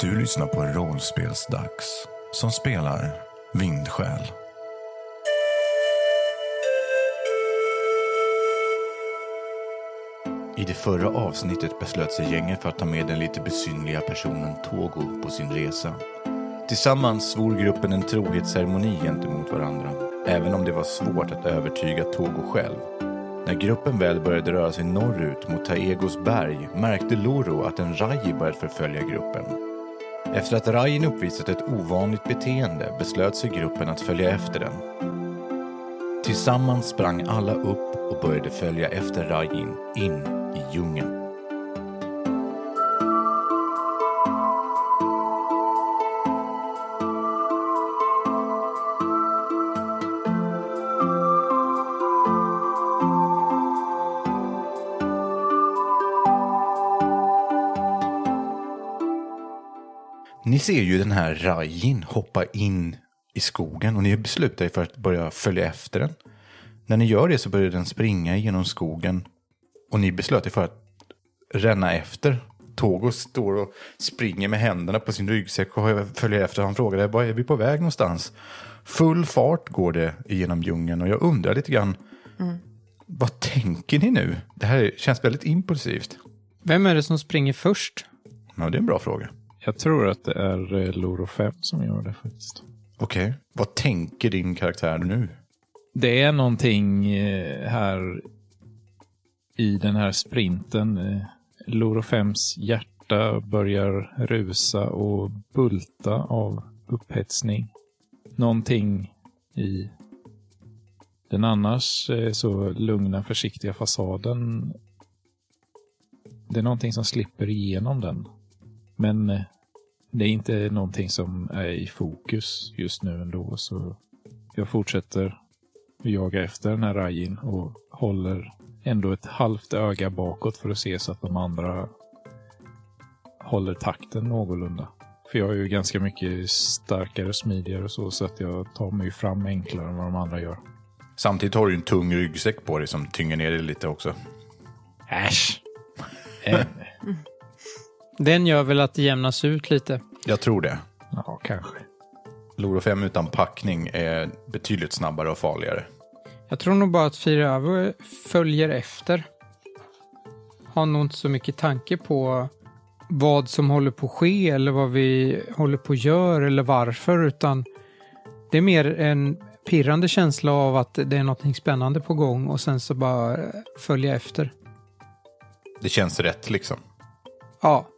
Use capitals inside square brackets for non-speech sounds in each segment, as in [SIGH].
Du lyssnar på Rollspelsdags som spelar Vindsjäl. I det förra avsnittet beslöt sig gänget för att ta med den lite besynliga personen Togo på sin resa. Tillsammans svor gruppen en trohetsceremoni gentemot varandra, även om det var svårt att övertyga Togo själv. När gruppen väl började röra sig norrut mot Taegos berg märkte Loro att en Raji börjat förfölja gruppen. Efter att Rajin uppvisat ett ovanligt beteende beslöt sig gruppen att följa efter den. Tillsammans sprang alla upp och började följa efter Rajin in i djungeln. Ser ju den här Rajin hoppa in i skogen och ni beslutar er för att börja följa efter den. När ni gör det så börjar den springa genom skogen och ni beslöt er för att ränna efter. Togo står och springer med händerna på sin ryggsäck och följer efter. Han frågar var är vi på väg någonstans? Full fart går det genom djungeln och jag undrar lite grann vad tänker ni nu? Det här känns väldigt impulsivt. Vem är det som springer först? Ja, det är en bra fråga. Jag tror att det är eh, Loro 5 som gör det faktiskt. Okej, vad tänker din karaktär nu? Det är någonting eh, här i den här sprinten. Eh, Loro 5s hjärta börjar rusa och bulta av upphetsning. Någonting i den annars så lugna, försiktiga fasaden. Det är någonting som slipper igenom den. Men det är inte någonting som är i fokus just nu ändå. Så jag fortsätter att jaga efter den här Rajin och håller ändå ett halvt öga bakåt för att se så att de andra håller takten någorlunda. För jag är ju ganska mycket starkare, smidigare och så, så att jag tar mig fram enklare än vad de andra gör. Samtidigt har du en tung ryggsäck på dig som tynger ner dig lite också. Äsch! Den gör väl att det jämnas ut lite. Jag tror det. ja, kanske. Loro 5 utan packning är betydligt snabbare och farligare. Jag tror nog bara att Firöver följer efter. Har nog inte så mycket tanke på vad som håller på att ske eller vad vi håller på att göra eller varför utan det är mer en pirrande känsla av att det är något spännande på gång och sen så bara följa efter. Det känns rätt liksom. Ja.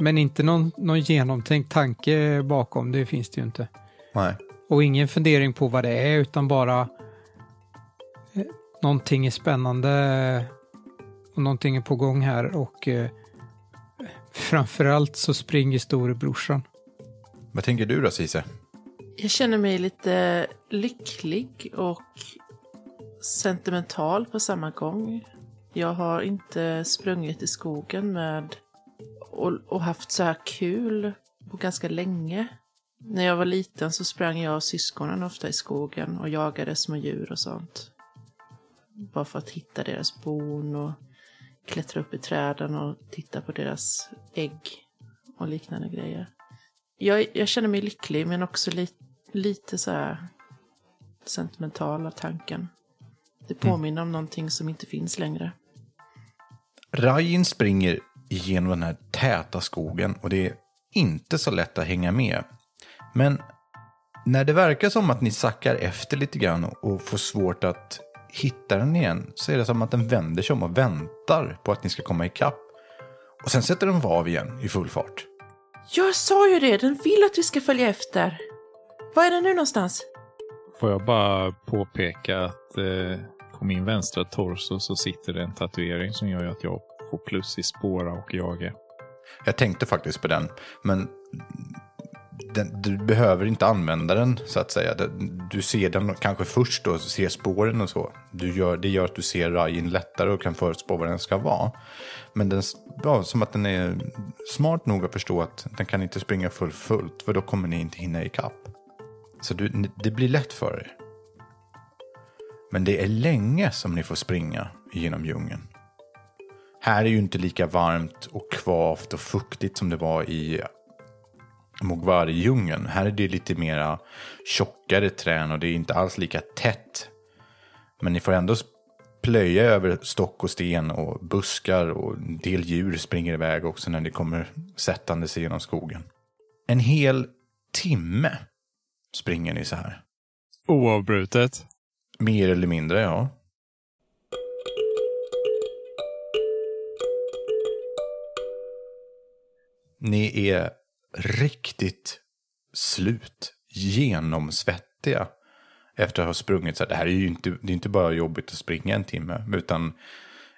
Men inte någon, någon genomtänkt tanke bakom, det finns det ju inte. Nej. Och ingen fundering på vad det är utan bara eh, någonting är spännande och någonting är på gång här och eh, framförallt så springer storebrorsan. Vad tänker du då Cise? Jag känner mig lite lycklig och sentimental på samma gång. Jag har inte sprungit i skogen med och, och haft så här kul på ganska länge. När jag var liten så sprang jag och syskonen ofta i skogen och jagade små djur och sånt. Bara för att hitta deras bon och klättra upp i träden och titta på deras ägg och liknande grejer. Jag, jag känner mig lycklig men också li, lite så här sentimental av tanken. Det påminner om någonting som inte finns längre. Rajin springer genom den här täta skogen och det är inte så lätt att hänga med. Men när det verkar som att ni sackar efter lite grann och får svårt att hitta den igen så är det som att den vänder sig om och väntar på att ni ska komma ikapp. Och sen sätter den av igen i full fart. Jag sa ju det, den vill att vi ska följa efter. Var är den nu någonstans? Får jag bara påpeka att eh, på min vänstra torso så sitter det en tatuering som gör att jag får plus i spåra och jaga. Jag tänkte faktiskt på den, men den, du behöver inte använda den så att säga. Du ser den kanske först och ser spåren och så. Du gör, det gör att du ser Rajin lättare och kan förutspå vad den ska vara. Men den, ja, som att den är smart nog att förstå att den kan inte springa full fullt för då kommer ni inte hinna ikapp. Så du, det blir lätt för er. Men det är länge som ni får springa genom djungeln. Här är ju inte lika varmt och kvavt och fuktigt som det var i Mogwari-djungeln. Här är det lite mera tjockare trän och det är inte alls lika tätt. Men ni får ändå plöja över stock och sten och buskar och en del djur springer iväg också när ni kommer sättande sig genom skogen. En hel timme springer ni så här. Oavbrutet. Mer eller mindre, ja. Ni är riktigt slut, genomsvettiga efter att ha sprungit. Så här, det här är ju inte, det är inte bara jobbigt att springa en timme, utan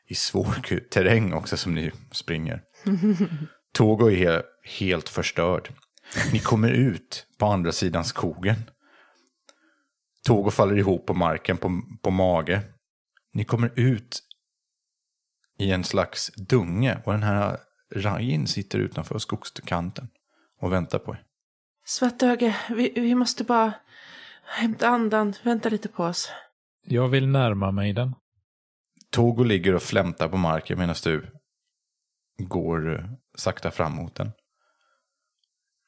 i svår terräng också som ni springer. [LAUGHS] Togo är he helt förstörd. Ni kommer ut på andra sidan skogen. Togo faller ihop på marken på, på mage. Ni kommer ut i en slags dunge och den här Rajin sitter utanför skogskanten och väntar på er. Svartöge, vi, vi måste bara hämta andan. Vänta lite på oss. Jag vill närma mig den. Togo ligger och flämtar på marken medan du går eh, sakta fram mot den.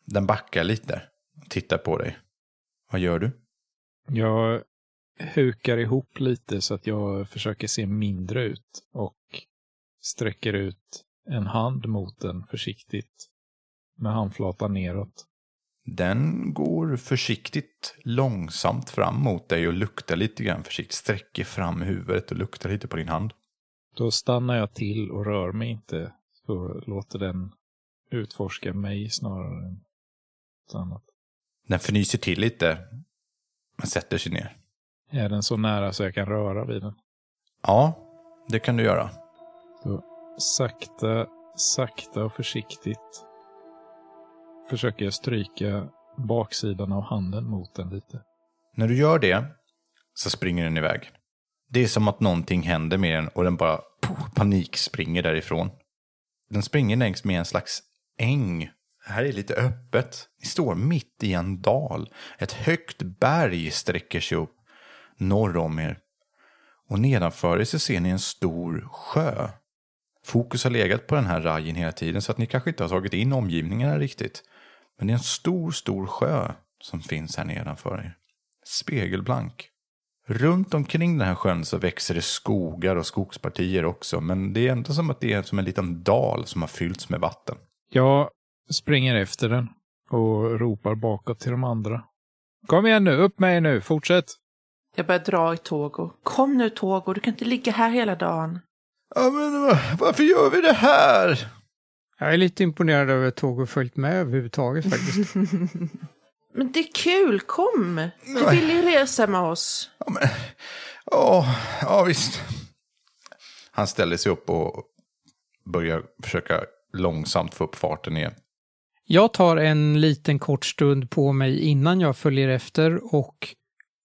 Den backar lite och tittar på dig. Vad gör du? Jag hukar ihop lite så att jag försöker se mindre ut och sträcker ut en hand mot den försiktigt med handflatan neråt. Den går försiktigt långsamt fram mot dig och luktar lite grann försiktigt. Sträcker fram huvudet och luktar lite på din hand. Då stannar jag till och rör mig inte. Så låter den utforska mig snarare än något annat. Den fnyser till lite, men sätter sig ner. Är den så nära så jag kan röra vid den? Ja, det kan du göra. Så sakta, sakta och försiktigt försöker jag stryka baksidan av handen mot den lite. När du gör det så springer den iväg. Det är som att någonting händer med den och den bara pof, panik springer därifrån. Den springer längs med en slags äng. Här är lite öppet. Ni står mitt i en dal. Ett högt berg sträcker sig upp norr om er. Och nedanför er så ser ni en stor sjö. Fokus har legat på den här rajen hela tiden så att ni kanske inte har tagit in omgivningarna riktigt. Men det är en stor, stor sjö som finns här nedanför er. Spegelblank. Runt omkring den här sjön så växer det skogar och skogspartier också. Men det är ändå som att det är som en liten dal som har fyllts med vatten. Jag springer efter den och ropar bakåt till de andra. Kom igen nu, upp med er nu, fortsätt! Jag börjar dra i Togo. Kom nu Togo, du kan inte ligga här hela dagen. Ja, men varför gör vi det här? Jag är lite imponerad över att Togo följt med överhuvudtaget faktiskt. [LAUGHS] Men det är kul, kom! Du vill ju resa med oss. Ja, men, åh, ja visst. Han ställer sig upp och börjar försöka långsamt få upp farten igen. Jag tar en liten kort stund på mig innan jag följer efter och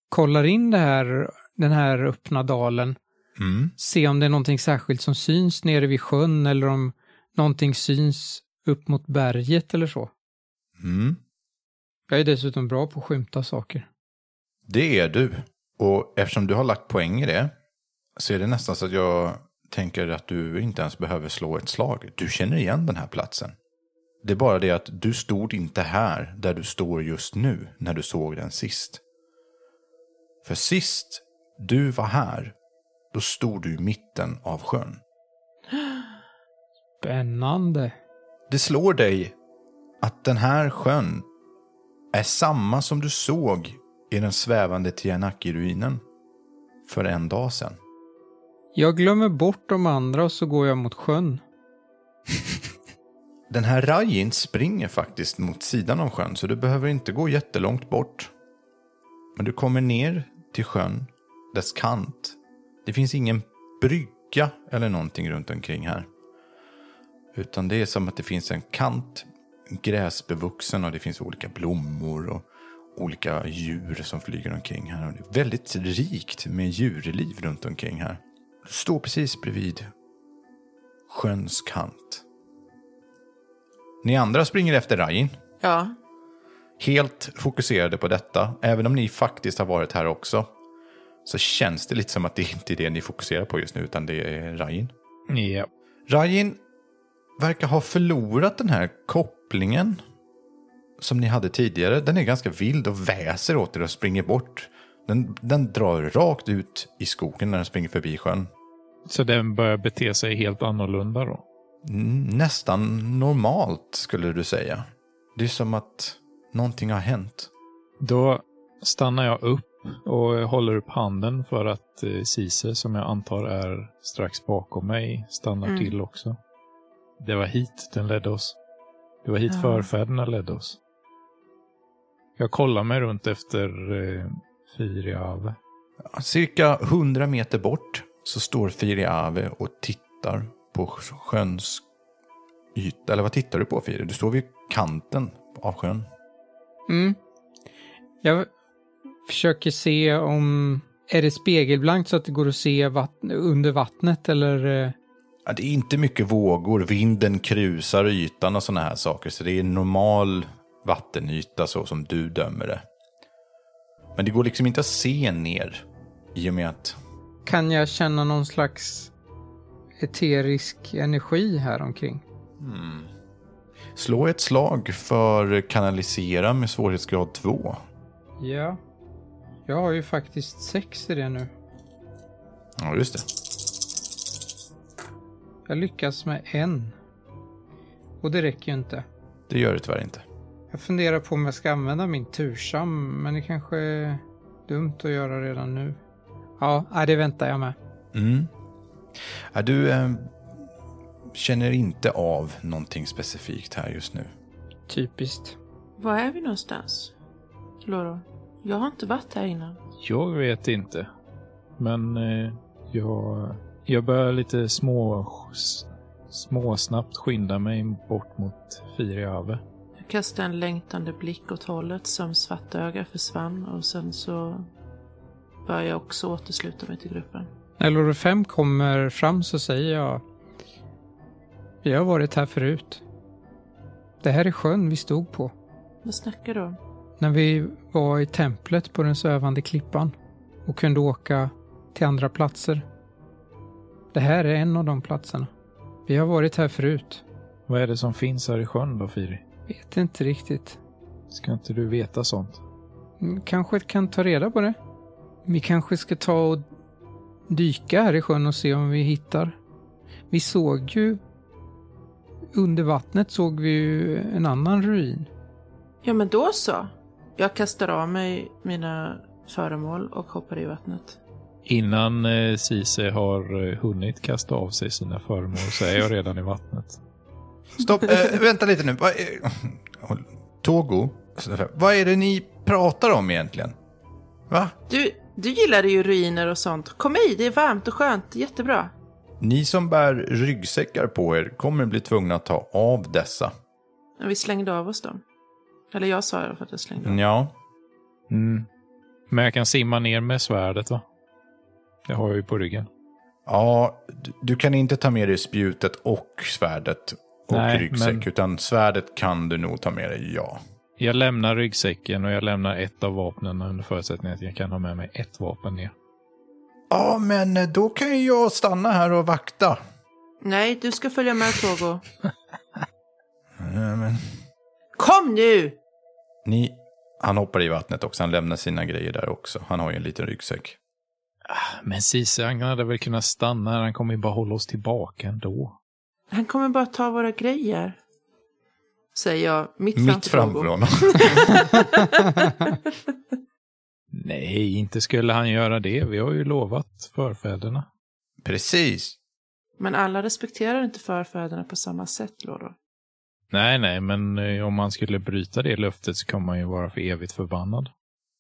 kollar in det här, den här öppna dalen. Mm. Se om det är någonting särskilt som syns nere vid sjön eller om någonting syns upp mot berget eller så. Mm. Jag är dessutom bra på att skymta saker. Det är du. Och eftersom du har lagt poäng i det så är det nästan så att jag tänker att du inte ens behöver slå ett slag. Du känner igen den här platsen. Det är bara det att du stod inte här där du står just nu när du såg den sist. För sist du var här, då stod du i mitten av sjön. Spännande. Det slår dig att den här sjön är samma som du såg i den svävande Tianaki-ruinen för en dag sedan. Jag glömmer bort de andra och så går jag mot sjön. [LAUGHS] Den här Rajin springer faktiskt mot sidan av sjön så du behöver inte gå jättelångt bort. Men du kommer ner till sjön, dess kant. Det finns ingen brygga eller någonting runt omkring här. Utan det är som att det finns en kant, gräsbevuxen och det finns olika blommor och olika djur som flyger omkring här. Och det är väldigt rikt med djurliv runt omkring här. Du står precis bredvid sjöns kant. Ni andra springer efter Rajin. Ja, Helt fokuserade på detta. Även om ni faktiskt har varit här också. Så känns det lite som att det inte är det ni fokuserar på just nu, utan det är Rajin. Ja. Rajin verkar ha förlorat den här kopplingen som ni hade tidigare. Den är ganska vild och väser åt er och springer bort. Den, den drar rakt ut i skogen när den springer förbi sjön. Så den börjar bete sig helt annorlunda då? Mm, Nästan normalt skulle du säga. Det är som att någonting har hänt. Då stannar jag upp och håller upp handen för att eh, Cise, som jag antar är strax bakom mig, stannar Mm. till också. Det var hit den ledde oss. Det var hit Ja. förfäderna ledde oss. Jag kollar mig runt efter eh, Fyriave. Cirka 100 meter bort så står Firiave och tittar på sjöns yta. Eller vad tittar du på Firi? Du står vid kanten av sjön. Mm. Jag försöker se om... Är det spegelblankt så att det går att se vatten, under vattnet eller? eh, Ja, det är inte mycket vågor, vinden krusar ytan och sådana här saker. Så det är en normal vattenyta så som du dömer det. Men det går liksom inte att se ner i och med att Kan jag känna någon slags eterisk energi här omkring? slå ett slag för kanalisera med svårighetsgrad 2. Ja. Jag har ju faktiskt sex i det nu. Ja, just det. Jag lyckas med en. Och det räcker ju inte. Det gör det tyvärr inte. Jag funderar på om jag ska använda min tursam, men det kanske är dumt att göra redan nu. Ja, det väntar jag med. Mm. Du eh, känner inte av någonting specifikt här just nu. Typiskt. Var är vi någonstans? Loro? Jag har inte varit här innan. Jag vet inte. Men eh, jag, jag börjar lite små, småsnabbt skynda mig bort mot Fyriave. Jag kastade en längtande blick åt hållet som Svartöga försvann och sen så började jag också återsluta mig till gruppen. När Loro 5 kommer fram så säger jag Vi har varit här förut. Det här är sjön vi stod på. Vad snackar du om? När vi var i templet på den sövande klippan och kunde åka till andra platser. Det här är en av de platserna. Vi har varit här förut. Vad är det som finns här i sjön då, Firi? Vet inte riktigt. Ska inte du veta sånt? Mm, Kanske kan ta reda på det. Vi kanske ska ta och dyka här i sjön och se om vi hittar. Vi såg ju under vattnet såg vi ju en annan ruin. Ja, men då så. Jag kastar av mig mina föremål och hoppar i vattnet. Innan eh, Cise har eh, hunnit kasta av sig sina föremål så är jag redan i vattnet. Stopp, eh, vänta lite nu. Togo, vad är det ni pratar om egentligen? Va? Du, du gillade ju ruiner och sånt. Kom hit, det är varmt och skönt. Jättebra. Ni som bär ryggsäckar på er kommer bli tvungna att ta av dessa. Vi slängde av oss dem. Eller jag sa alla fall att jag slängde av. Ja, Mm. Men jag kan simma ner med svärdet va? Det har jag ju på ryggen. ja du, kan inte ta med dig spjutet och svärdet och Nej, ryggsäck, men- utan svärdet kan du nog ta med dig, ja. Jag lämnar ryggsäcken och jag lämnar ett av vapnen under förutsättning att jag kan ha med mig ett vapen ner. Ja, men då kan ju jag stanna här och vakta. Nej, du ska följa med Togo. [LAUGHS] Ja, men... Kom nu! Ni, han hoppar i vattnet också, han lämnar sina grejer där också. Han har ju en liten ryggsäck. Men Cise, han hade väl kunnat stanna här. Han kommer ju bara hålla oss tillbaka ändå. Han kommer bara ta våra grejer. Säger jag mitt, Mitt framför framför Togo. honom. [LAUGHS] Nej, inte skulle han göra det. Vi har ju lovat förfäderna. Precis. Men alla respekterar inte förfäderna på samma sätt, Loro. Nej, nej, men eh, om man skulle bryta det löftet så kommer man ju vara för evigt förbannad.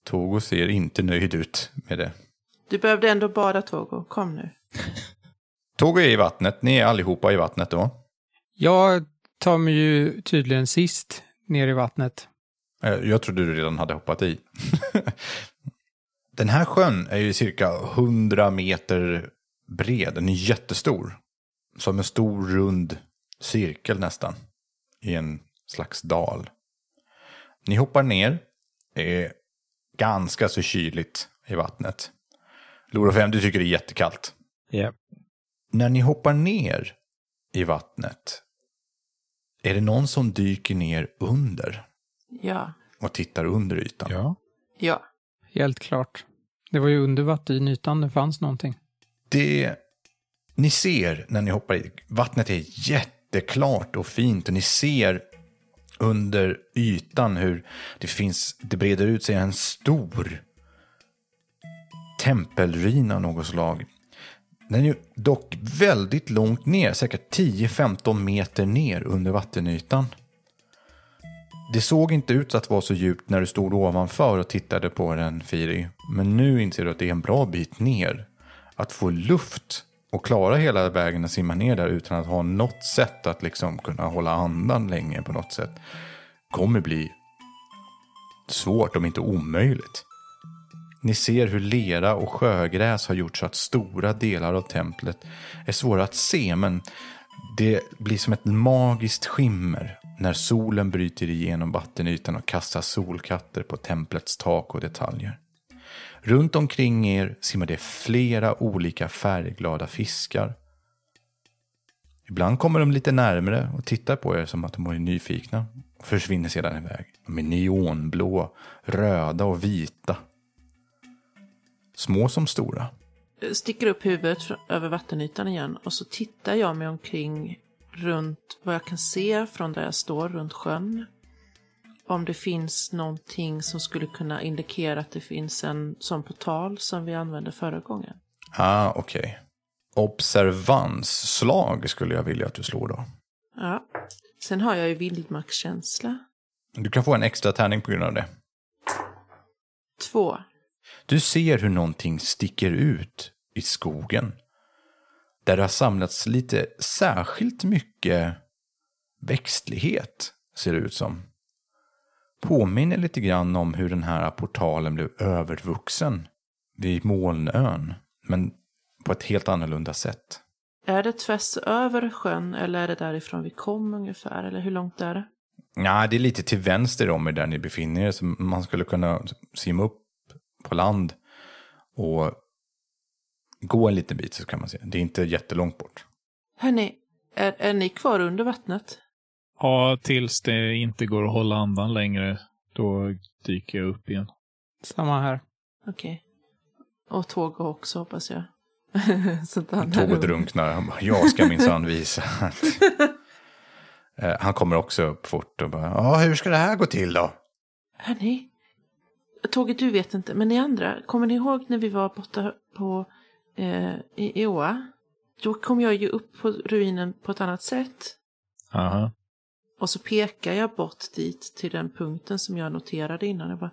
Togo ser inte nöjd ut med det. Du behövde ändå bada, Togo. Kom nu. [LAUGHS] Togo är i vattnet, ni är allihopa i vattnet då. Jag tar mig ju tydligen sist ner i vattnet. Eh, Jag trodde du redan hade hoppat i. [LAUGHS] Den här sjön är ju cirka 100 meter bred. Den är jättestor. Som en stor rund cirkel nästan. I en slags dal. Ni hoppar ner. Det är ganska så kyligt i vattnet. Loro 5, du tycker det är jättekallt. Ja. När ni hoppar ner i vattnet. Är det någon som dyker ner under Ja. och tittar under ytan? Ja. Ja. Helt klart. Det var ju under vattenytan det fanns någonting. Det ni ser när ni hoppar i, vattnet är jätteklart och fint och ni ser under ytan hur det finns, det breder ut sig en stor tempelruin av något slag. Den är dock väldigt långt ner, säkert 10-15 meter ner under vattenytan. Det såg inte ut att vara så djupt när du stod ovanför och tittade på den, Firi. Men nu inser du att det är en bra bit ner. Att få luft och klara hela vägen och simma ner där utan att ha något sätt att liksom kunna hålla andan länge på något sätt kommer bli svårt om inte omöjligt. Ni ser hur lera och sjögräs har gjort så att stora delar av templet är svåra att se men det blir som ett magiskt skimmer när solen bryter igenom vattenytan och kastar solkatter på templets tak och detaljer. Runt omkring er simmar det flera olika färgglada fiskar. Ibland kommer de lite närmre och tittar på er som att de är nyfikna och försvinner sedan iväg. De är neonblå, röda och vita. Små som stora. Jag Sticker upp huvudet över vattenytan igen och så tittar jag mig omkring runt vad jag kan se från där jag står runt sjön. Om det finns någonting som skulle kunna indikera att det finns en sån portal som vi använde förra gången. Ah, okej. Observansslag skulle jag vilja att du slår då. Ja. Sen har jag ju vildmarkskänsla. Du kan få en extra tärning på grund av det. Två. Du ser hur någonting sticker ut i skogen. Där det har samlats lite särskilt mycket växtlighet, ser det ut som. Påminner lite grann om hur den här portalen blev övervuxen vid Molnön. Men på ett helt annorlunda sätt. Är det tvärs över sjön eller är det därifrån vi kom ungefär? Eller hur långt är det? Ja, det är lite till vänster om er där ni befinner er. Så man skulle kunna simma upp på land och gå en liten bit så kan man se. Det är inte jättelångt bort. Hörni, är, är ni kvar under vattnet? Ja, tills det inte går att hålla andan längre. Då dyker jag upp igen. Samma här. Okej. Och tåg också hoppas jag. [LAUGHS] Tåget drunknar. Han bara, jag ska minsann visa. att-" [LAUGHS] Eh, Han kommer också upp fort och bara, ja, hur ska det här gå till då? Hörni, tåget du vet inte, men ni andra, kommer ni ihåg när vi var borta på eh, i Eoa? Då kom jag ju upp på ruinen på ett annat sätt. Aha. Och så pekar jag bort dit till den punkten som jag noterade innan. Jag bara,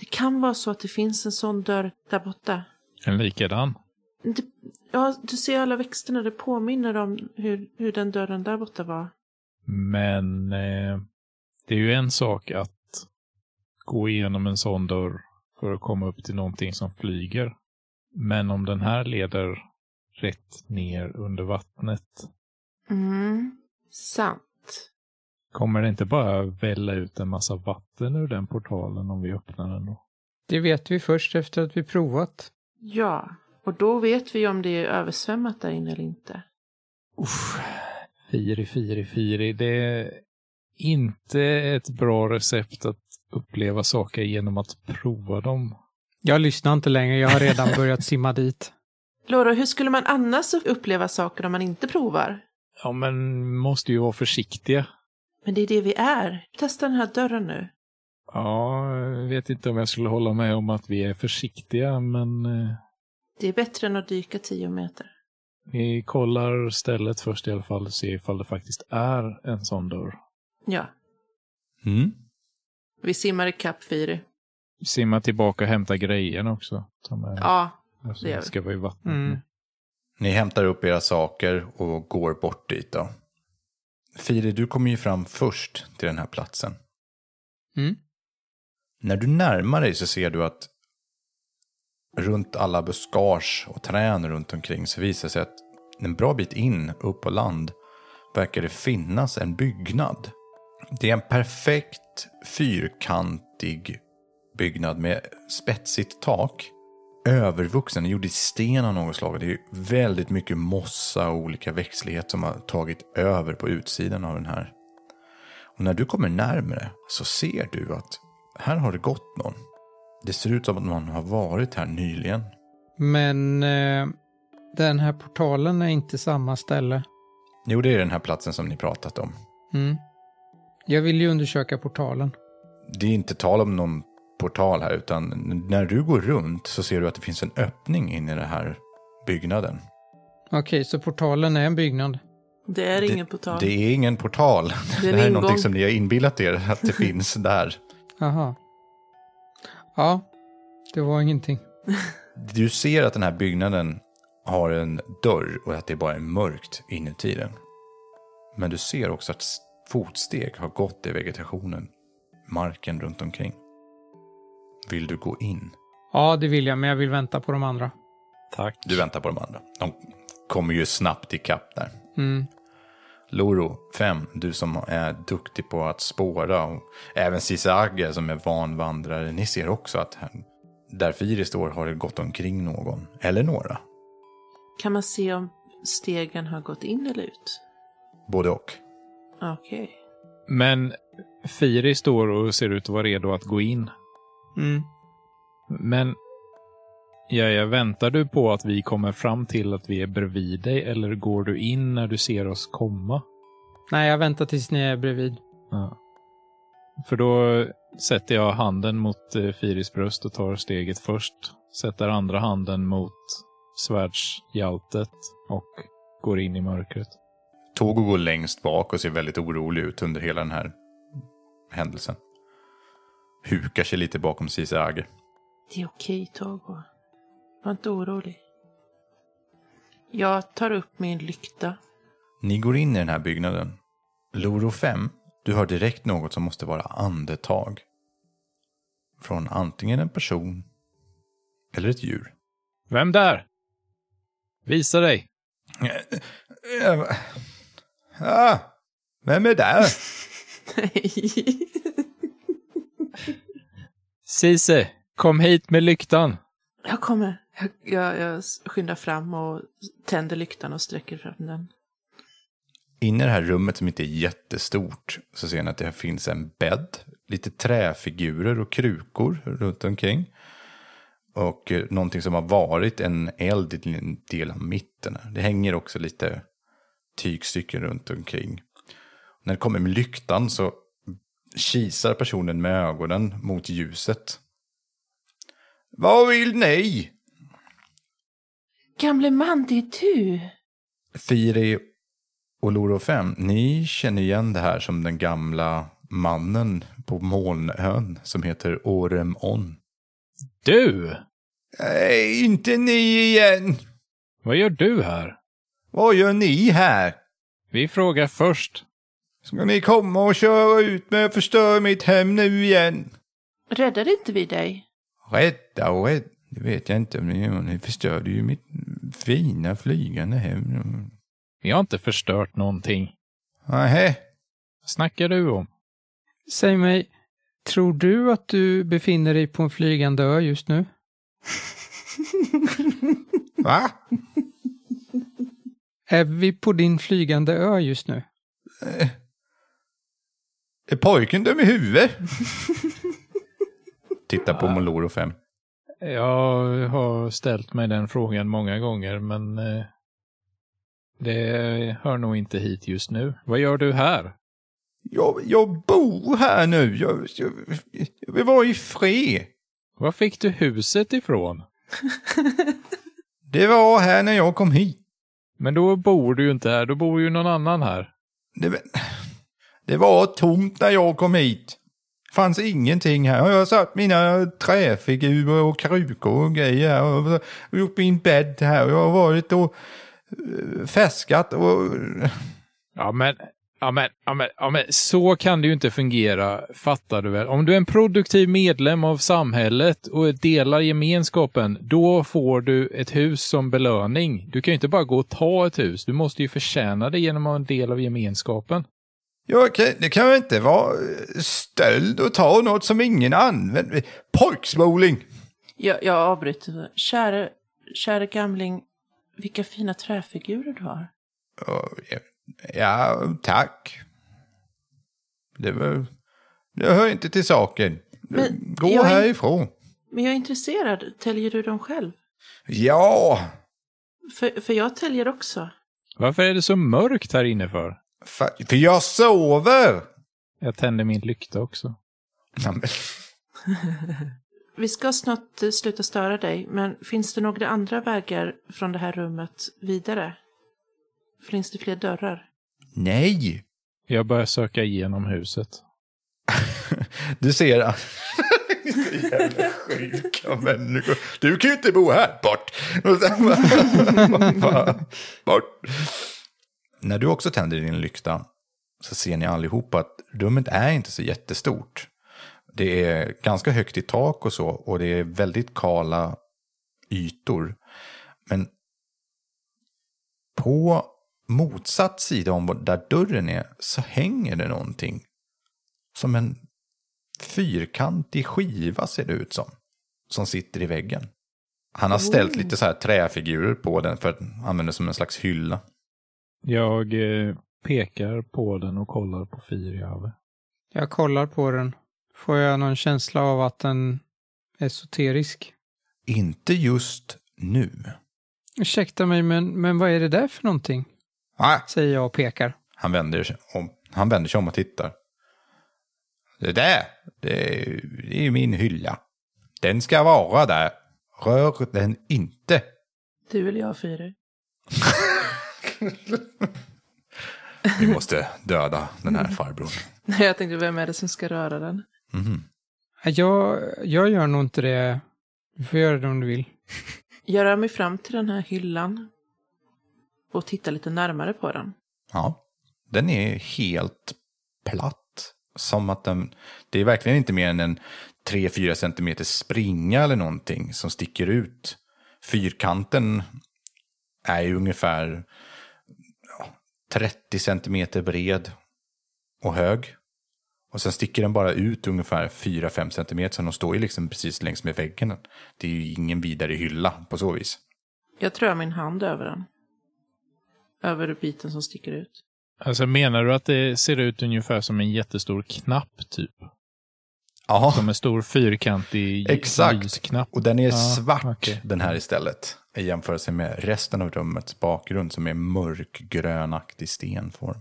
det kan vara så att det finns en sån dörr där borta. En likadan. Det, ja, du ser alla växterna, det påminner om hur, hur den dörren där borta var. Men eh, det är ju en sak att gå igenom en sån dörr för att komma upp till någonting som flyger. Men om den här leder rätt ner under vattnet, Mm, sant. Kommer det inte bara välla ut en massa vatten ur den portalen om vi öppnar den då? Det vet vi först efter att vi provat. Ja, och då vet vi om det är översvämmat där inne eller inte. Uff, firi, firi, firi. Det är inte ett bra recept att uppleva saker genom att prova dem. Jag lyssnar inte längre, jag har redan [LAUGHS] börjat simma dit. Laura, hur skulle man annars uppleva saker om man inte provar? Ja, men måste ju vara försiktiga. Men det är det vi är. Testa den här dörren nu. Ja, jag vet inte om jag skulle hålla med om att vi är försiktiga, men eh, Det är bättre än att dyka tio meter. vi kollar stället först i alla fall och ser ifall det faktiskt är en sån dörr. Ja, Mm. vi simmar i kapp Firi. Simma tillbaka och hämta grejerna också. Ta med. Ja, alltså, det gör vi. ska vara i vattnet. Mm. Ni hämtar upp era saker och går bort dit då. Firi, du kommer ju fram först till den här platsen. Mm. När du närmar dig så ser du att runt alla buskage och träd runt omkring så visar det sig att en bra bit in, upp på land, verkar det finnas en byggnad. Det är en perfekt fyrkantig byggnad med spetsigt tak. Övervuxen, gjord i sten av något slag. Det är väldigt mycket mossa och olika växtlighet som har tagit över på utsidan av den här. Och när du kommer närmare så ser du att här har det gått någon. Det ser ut som att någon har varit här nyligen. Men eh, den här portalen är inte samma ställe. Jo, det är den här platsen som ni pratat om. Mm. Jag vill ju undersöka portalen. Det är inte tal om någon portal här, utan när du går runt så ser du att det finns en öppning in i den här byggnaden. Okej, så portalen är en byggnad. Det är ingen portal. Det är ingen portal. Det är Det, här är någonting som ni har inbillat er att det finns där. Aha. Ja, det var ingenting. Du ser att den här byggnaden har en dörr och att det bara är mörkt inuti den. Men du ser också att fotsteg har gått i vegetationen, marken runt omkring. Vill du gå in? Ja, det vill jag, men jag vill vänta på de andra. Tack. Du väntar på de andra. De kommer ju snabbt ikapp där. Mm. Loro, fem, du som är duktig på att spåra och även Cisage som är van vandrare, ni ser också att här, där Firi står har det gått omkring någon, eller några, Kan man se om stegen har gått in eller ut? både och. Okej. Men Firi står och ser ut att vara redo att gå in. Mm. Men ja, ja, väntar du på att vi kommer fram till att vi är bredvid dig eller går du in när du ser oss komma? Nej, jag väntar tills ni är bredvid. Ja. För då sätter jag handen mot eh, Firis bröst och tar steget först. Sätter andra handen mot svärdshjältet och går in i mörkret. Togo går längst bak och ser väldigt orolig ut under hela den här händelsen. Hukar sig lite bakom Cisage. Det är okej, Togo. Var inte orolig. Jag tar upp min lykta. Ni går in i den här byggnaden. Loro 5, du hör direkt något som måste vara andetag. Från antingen en person eller ett djur. Vem där? Visa dig! Ah, vem är där? [LAUGHS] Nej. Cise, kom hit med lyktan! Jag kommer. Jag, jag, jag skyndar fram och tänder lyktan och sträcker fram den. Inne i det här rummet som inte är jättestort så ser ni att det finns en bädd, lite träfigurer och krukor runt omkring. Och eh, någonting som har varit en eld i en del av mitten. Det hänger också lite tygstycken runt omkring. När det kommer med lyktan så kisar personen med ögonen mot ljuset. Vad vill ni? Gamle man, det är du! Firi och Loro 5, ni känner igen det här som den gamla mannen på molnön som heter Orem On. Du! Nej, inte ni igen! Vad gör du här? Vad gör ni här? Vi frågar först. Ska ni komma och köra ut mig och förstöra mitt hem nu igen? Räddade inte vi dig? Rädda och rädda, det vet jag inte. Men ni förstörde ju mitt fina flygande hem. Vi har inte förstört någonting. Nähä, Vad snackar du om? Säg mig, tror du att du befinner dig på en flygande ö just nu? [LAUGHS] va? Är vi på din flygande ö just nu? Är pojken dum i huvudet? [LAUGHS] Titta på Moloro 5. Jag har ställt mig den frågan många gånger, men eh, det hör nog inte hit just nu. Vad gör du här? Jag, jag bor här nu. Jag, jag, jag vill vara i fred. Var fick du huset ifrån? [LAUGHS] Det var här när jag kom hit. Men då bor du ju inte här, då bor ju någon annan här. Det, det var tomt när jag kom hit. fanns ingenting här. Jag har satt mina träfigurer och krukor och grejer här. Och gjort min bädd här. Jag har varit och eh, fäskat och... Ja, men, ja, men, ja, men, ja, men så kan det ju inte fungera, fattar du väl? Om du är en produktiv medlem av samhället och delar gemenskapen, då får du ett hus som belöning. Du kan ju inte bara gå och ta ett hus, du måste ju förtjäna det genom att vara en del av gemenskapen. Jag kan, det kan väl inte vara stöld och ta något som ingen använder. Pojksmoling! Jag, jag avbryter. Käre, käre gamling, vilka fina träfigurer du har. Ja, ja, tack. Det, var, det hör inte till saken. Men Gå jag är- härifrån. Men jag är intresserad. Täljer du dem själv? Ja, För, för jag täljer också. Varför är det så mörkt här inne för? För, för jag sover. Jag tänder min lykta också. [LAUGHS] Vi ska snart eh, sluta störa dig, men finns det några andra vägar från det här rummet vidare? Finns det fler dörrar? nej. Jag börjar söka igenom huset. [LAUGHS] Du ser... Jävla sjuka människor. Du kan ju inte bo här. Bort! [LAUGHS] Bort! När du också tänder din lykta så ser ni allihopa att rummet är inte så jättestort. Det är ganska högt i tak och så och det är väldigt kala ytor. Men på motsatt sida om där dörren är så hänger det någonting. Som en fyrkantig skiva ser det ut som. Som sitter i väggen. Han har ställt lite så här träfigurer på den för att använda som en slags hylla. Jag eh, pekar på den och kollar på Firiave. Jag kollar på den. Får jag någon känsla av att den är esoterisk? Inte just nu. Ursäkta mig, men, men vad är det där för någonting? Ah, Säger jag och pekar. han, vänder sig om, han vänder sig om och tittar. Det där, det är, det är min hylla. Den ska vara där. Rör den inte. Du eller jag, Fyre? [LAUGHS] [LAUGHS] Vi måste döda den här farbrorn. [LAUGHS] Nej, jag tänkte, vem är det som ska röra den? Mhm. Jag, jag gör nog inte det. Du får göra det om du vill. Jag rör mig fram till den här hyllan och tittar lite närmare på den. Ja, den är helt platt. Som att den, det är verkligen inte mer än en 3-4 centimeter springa eller någonting som sticker ut. Fyrkanten är ju ungefär 30 centimeter bred och hög. Och sen sticker den bara ut ungefär 4-5 centimeter, så den står ju liksom precis längs med väggen. Det är ju ingen vidare hylla på så vis. Jag trör min hand över den. Över biten som sticker ut. Alltså menar du att det ser ut ungefär som en jättestor knapp typ? Ja, Som en stor fyrkantig Exakt. lysknapp? Och den är Ja, svart okej. den här istället. I jämförelse med resten av rummets bakgrund som är mörkgrönaktig stenform.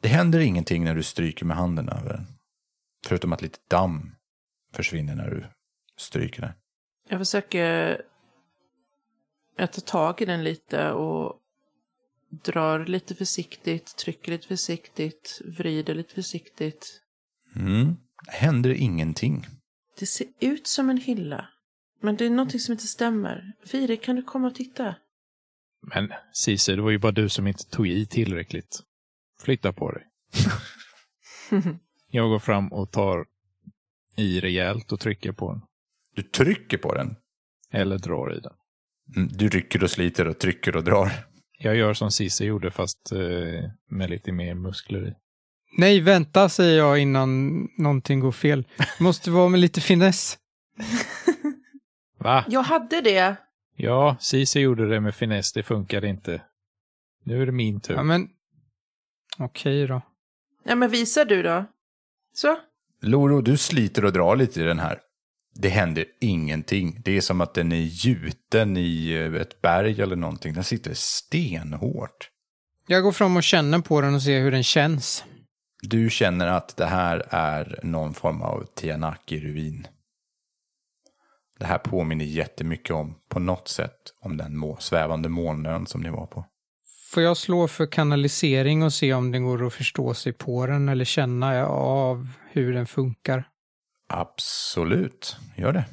Det händer ingenting när du stryker med handen över den. Förutom att lite damm försvinner när du stryker den. Jag försöker jag tar tag i den lite och drar lite försiktigt, trycker lite försiktigt, vrider lite försiktigt. Mm. Händer ingenting. Det ser ut som en hylla. Men det är någonting som inte stämmer. Fire, kan du komma och titta? Men Cise, det var ju bara du som inte tog i tillräckligt. Flytta på dig. [LAUGHS] Jag går fram och tar i rejält och trycker på den. Du trycker på den. Eller drar i den. Mm, Du rycker och sliter och trycker och drar. Jag gör som Cise gjorde fast eh, med lite mer muskler i. Nej, vänta, säger jag innan någonting går fel. Det [LAUGHS] måste vara med lite finess. Va? Jag hade det! Ja, Cise gjorde det med finess, det funkade inte. Nu är det min tur. Ja, men... Okej då. Ja, men visar du då. Så. Loro, du sliter och drar lite i den här. Det händer ingenting. Det är som att den är gjuten i eh, ett berg eller någonting. Den sitter stenhårt. Jag går fram och känner på den och ser hur den känns. Du känner att det här är någon form av Tianaki-ruin. Det här påminner jättemycket om, på något sätt, om den må svävande molnön som ni var på. Får jag slå för kanalisering och se om det går att förstå sig på den eller känna av hur den funkar? Absolut, gör det.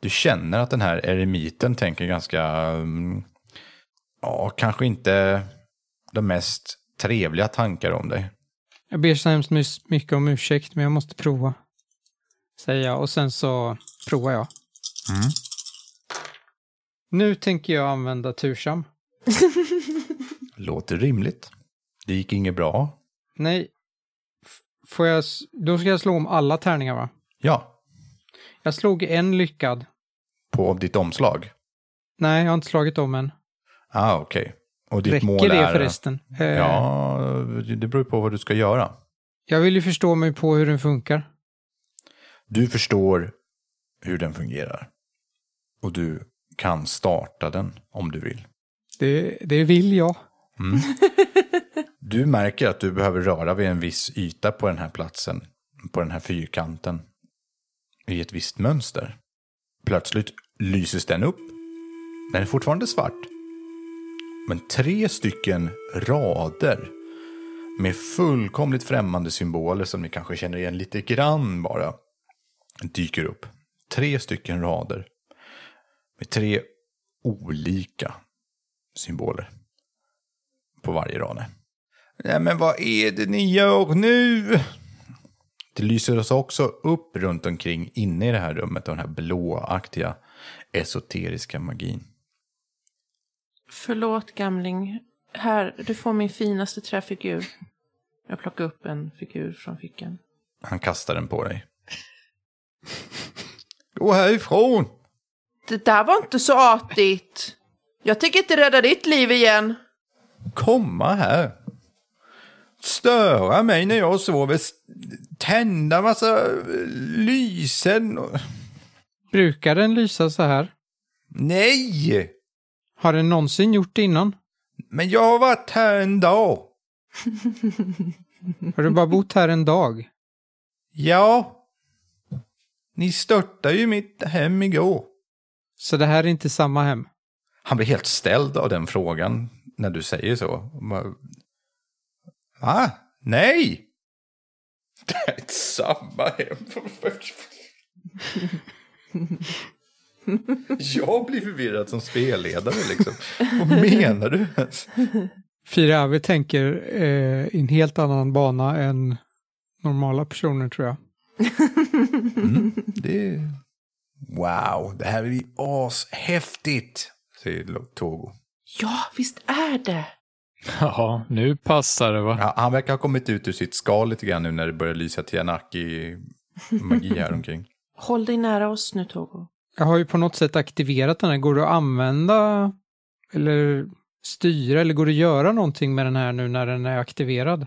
Du känner att den här eremiten tänker ganska, mm, ja, kanske inte de mest trevliga tankar om dig. Jag ber så hemskt mycket om ursäkt, men jag måste prova. Säger jag och sen så provar jag. Mm. Nu tänker jag använda tursam. [LAUGHS] Låter rimligt. Det gick inget bra. Nej. F- Får jag... Då ska jag slå om alla tärningar va? Ja, Jag slog en lyckad. På ditt omslag? Nej, jag har inte slagit om än. Ah, okej. Och ditt Räcker mål det är... förresten? Eh, Ja, det beror på vad du ska göra. Jag vill ju förstå mig på hur den funkar. Du förstår hur den fungerar. Och du kan starta den om du vill. Det, det vill jag. [LAUGHS] Du märker att du behöver röra vid en viss yta på den här platsen, på den här fyrkanten, i ett visst mönster. Plötsligt lyses den upp. Den är fortfarande svart. Men tre stycken rader med fullkomligt främmande symboler som ni kanske känner igen lite grann bara dyker upp. Tre stycken rader med tre olika symboler på varje rad. Nej, men vad är det ni gör nu? Det lyser oss också upp runt omkring inne i det här rummet, den här blåaktiga esoteriska magin. Förlåt gamling. Här, du får min finaste träfigur. Jag plockar upp en figur från fickan. Han kastar den på dig. [LAUGHS] Gå härifrån! Det där var inte så artigt. Jag tänker inte rädda ditt liv igen. Komma här. Störa mig när jag sover. Tända massa eh, lysen. Brukar den lysa så här? Nej! Har den någonsin gjort det innan? Men jag har varit här en dag. [LAUGHS] Har du bara bott här en dag? Ja. Ni störtade ju mitt hem igår. Så det här är inte samma hem? Han blir helt ställd av den frågan när du säger så. Va? Nej! [LAUGHS] Det är ett samma hem. [LAUGHS] [LAUGHS] Jag blir förvirrad som spelledare liksom. Vad menar du ens? Firavi tänker eh, i en helt annan bana än normala personer tror jag. Det är... Wow, det här är ju ashäftigt, säger Togo. Ja, visst är det. Ja, nu passar det va? Ja, han verkar ha kommit ut ur sitt skal lite grann nu när det börjar lysa Tianaki-magi här omkring. Håll dig nära oss nu, Togo. Jag har ju på något sätt aktiverat den här. Går det att använda eller styra eller går det att göra någonting med den här nu när den är aktiverad?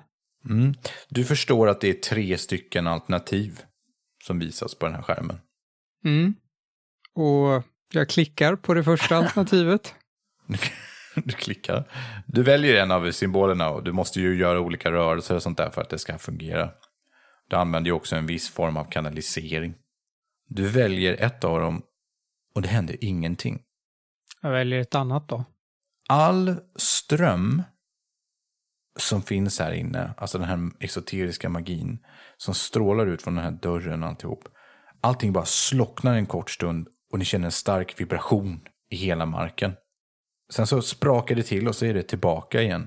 Mm. Du förstår att det är tre stycken alternativ som visas på den här skärmen. Mm. Och jag klickar på det första [LAUGHS] alternativet. [LAUGHS] Du klickar. Du väljer en av symbolerna och du måste ju göra olika rörelser och sånt där för att det ska fungera. Du använder ju också en viss form av kanalisering. Du väljer ett av dem och det händer ingenting. Jag väljer ett annat då. all ström som finns här inne, alltså den här esoteriska magin som strålar ut från den här dörren och alltihop. Allting bara slocknar en kort stund och ni känner en stark vibration i hela marken. Sen så sprakar det till och så är det tillbaka igen.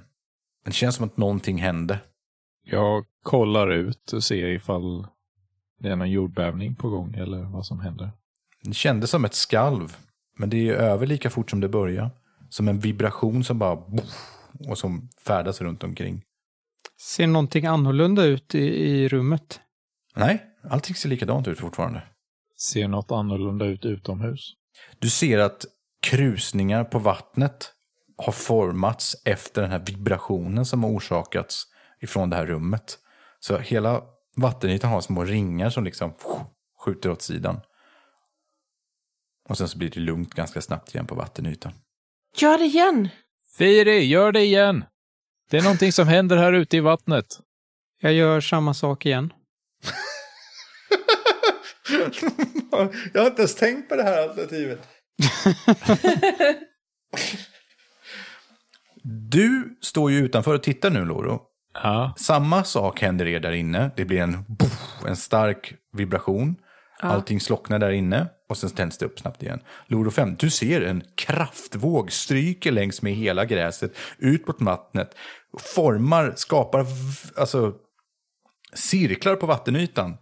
Men det känns som att någonting hände. Jag kollar ut och ser ifall det är någon jordbävning på gång eller vad som händer. Det kändes som ett skalv, men det är över lika fort som det börjar. Som en vibration som bara... Och som färdas runt omkring. Ser någonting annorlunda ut i, i rummet? Nej, allting ser likadant ut fortfarande. Ser något annorlunda ut utomhus? Du ser att krusningar på vattnet har formats efter den här vibrationen som har orsakats ifrån det här rummet. Så hela vattenytan har små ringar som liksom skjuter åt sidan. Och sen så blir det lugnt ganska snabbt igen på vattenytan. Gör det igen! Firi, gör det igen! Det är någonting som händer här ute i vattnet. Jag gör samma sak igen. [LAUGHS] Jag har inte ens tänkt på det här alternativet. [LAUGHS] du står ju utanför och tittar nu, Loro. Ja, Samma sak händer er där inne. Det blir en, en stark vibration. Allting slocknar där inne och sen tänds det upp snabbt igen. Loro 5, du ser en kraftvåg stryker längs med hela gräset ut mot vattnet. Formar, skapar alltså, cirklar på vattenytan.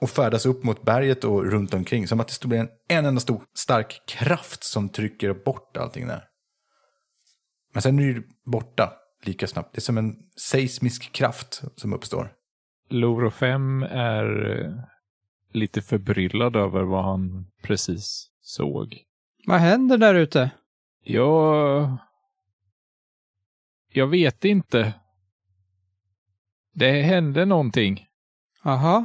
Och färdas upp mot berget och runt omkring. Som att det blir en, en enda stor stark kraft som trycker bort allting där. Men sen är det borta lika snabbt. Det är som en seismisk kraft som uppstår. Loro 5 är lite förbryllad över vad han precis såg. Vad händer där ute? Jag... Jag vet inte. Det hände någonting. Aha.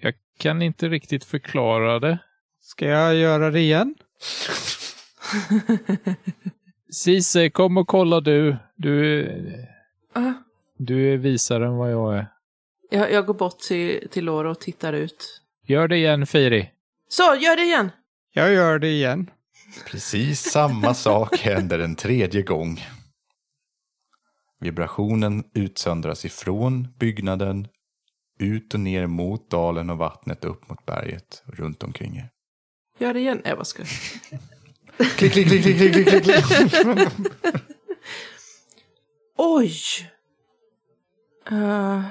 Jag kan inte riktigt förklara det. Ska jag göra det igen? Cise, kom och kolla du. Du, Ah, du är visare än vad jag är. jag, jag går bort till, till Laura och tittar ut. Gör det igen, Firi. Så, gör det igen! Jag gör det igen. Precis samma sak händer en tredje gång. Vibrationen utsöndras ifrån byggnaden, ut och ner mot dalen och vattnet upp mot berget runt omkring er. Gör det igen. Nej, vad ska? Klick, klick, klick, klick, klick, klick, klick. Oj! Uh,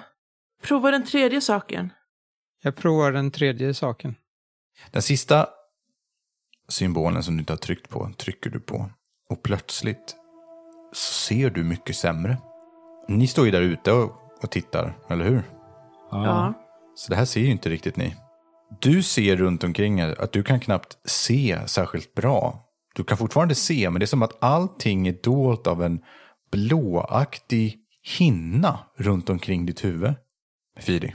prova den tredje saken. Jag provar den tredje saken. Den sista symbolen som du inte har tryckt på trycker du på. Och plötsligt så ser du mycket sämre. Ni står ju där ute och, och tittar, eller hur? Ja. Så det här ser ju inte riktigt ni. Du ser runt omkring er att du kan knappt se särskilt bra. Du kan fortfarande se, men det är som att allting är dolt av en blåaktig hinna runt omkring ditt huvud. Firi.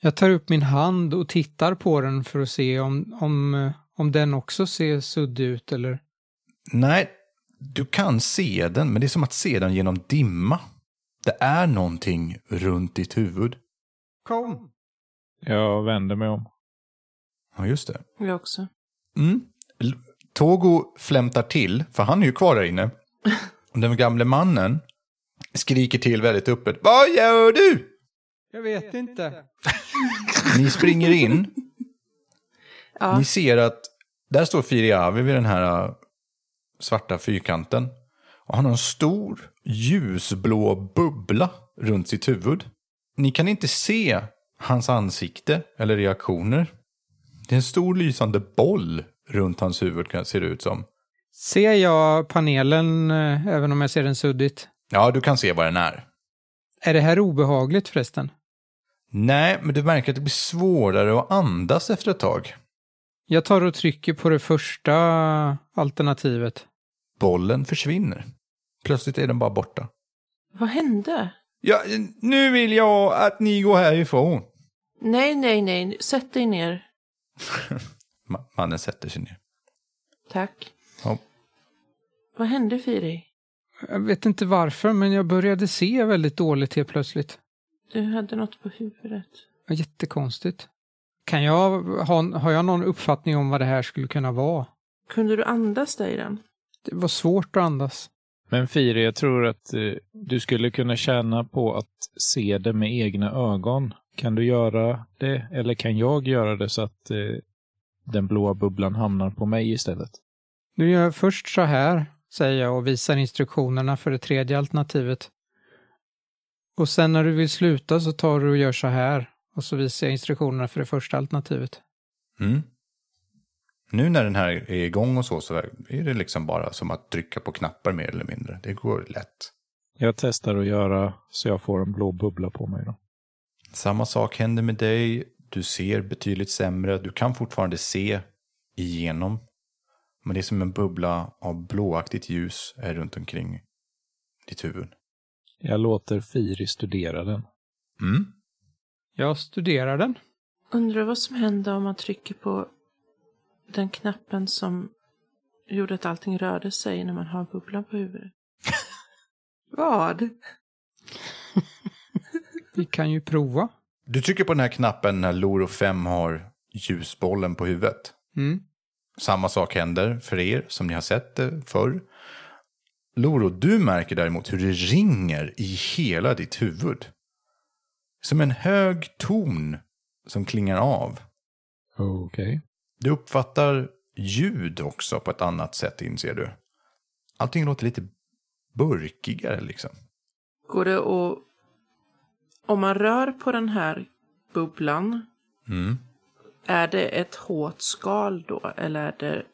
Jag tar upp min hand och tittar på den för att se om, om, eh, om den också ser suddig ut eller... Nej, du kan se den, men det är som att se den genom dimma. Det är någonting runt ditt huvud. Kom! Jag vänder mig om. Ja, just det. Jag också. Mm. Togo flämtar till, för han är ju kvar där inne. [LAUGHS] Och den gamle mannen skriker till väldigt öppet. Vad gör du? Jag vet inte. Ni springer in. Ja. Ni ser att där står Firiavi vid den här äh, svarta fyrkanten. Och han har en stor ljusblå bubbla runt sitt huvud. Ni kan inte se hans ansikte eller reaktioner. Det är en stor lysande boll runt hans huvud kan ser det ut som. Ser jag panelen eh, även om jag ser den suddigt? Ja, du kan se vad den är. Är det här obehagligt förresten? Nej, men du märker att det blir svårare att andas efter ett tag. Jag tar och trycker på det första alternativet. Bollen försvinner. Plötsligt är den bara borta. Vad hände? Ja, nu vill jag att ni går härifrån. Nej, nej, nej. Sätt dig ner. [LAUGHS] Ma- Mannen sätter sig ner. Tack. Ja. Vad hände Firi? Jag vet inte varför, men jag började se väldigt dåligt helt plötsligt. Du hade något på huvudet. Jättekonstigt. Kan jag ha, har jag någon uppfattning om vad det här skulle kunna vara? Kunde du andas dig i den? Det var svårt att andas. Men Firi, jag tror att eh, du skulle kunna tjäna på att se det med egna ögon. Kan du göra det, eller kan jag göra det så att eh, den blåa bubblan hamnar på mig istället? Nu gör jag först så här, säger jag och visar instruktionerna för det tredje alternativet. Och sen när du vill sluta så tar du och gör så här. Och så visar jag instruktionerna för det första alternativet. Mm. Nu när den här är igång och så, så är det liksom bara som att trycka på knappar mer eller mindre. Det går lätt. Jag testar att göra så jag får en blå bubbla på mig då. Samma sak händer med dig. Du ser betydligt sämre. Du kan fortfarande se igenom. Men det är som en bubbla av blåaktigt ljus är runt omkring ditt huvud. Jag låter Firi studera den. Mm. Jag studerar den. Undrar vad som händer om man trycker på den knappen som gjorde att allting rörde sig när man har bubblan på huvudet. [LAUGHS] vad? [LAUGHS] Vi kan ju prova. Du trycker på den här knappen när Loro 5 har ljusbollen på huvudet. Mm. Samma sak händer för er som ni har sett det förr. Loro, du märker däremot hur det ringer i hela ditt huvud. Som en hög ton som klingar av. Okej. Du uppfattar ljud också på ett annat sätt inser du. Allting låter lite burkigare liksom. Går det att... Om man rör på den här bubblan, Mm. är det ett hårt skal då? Eller är det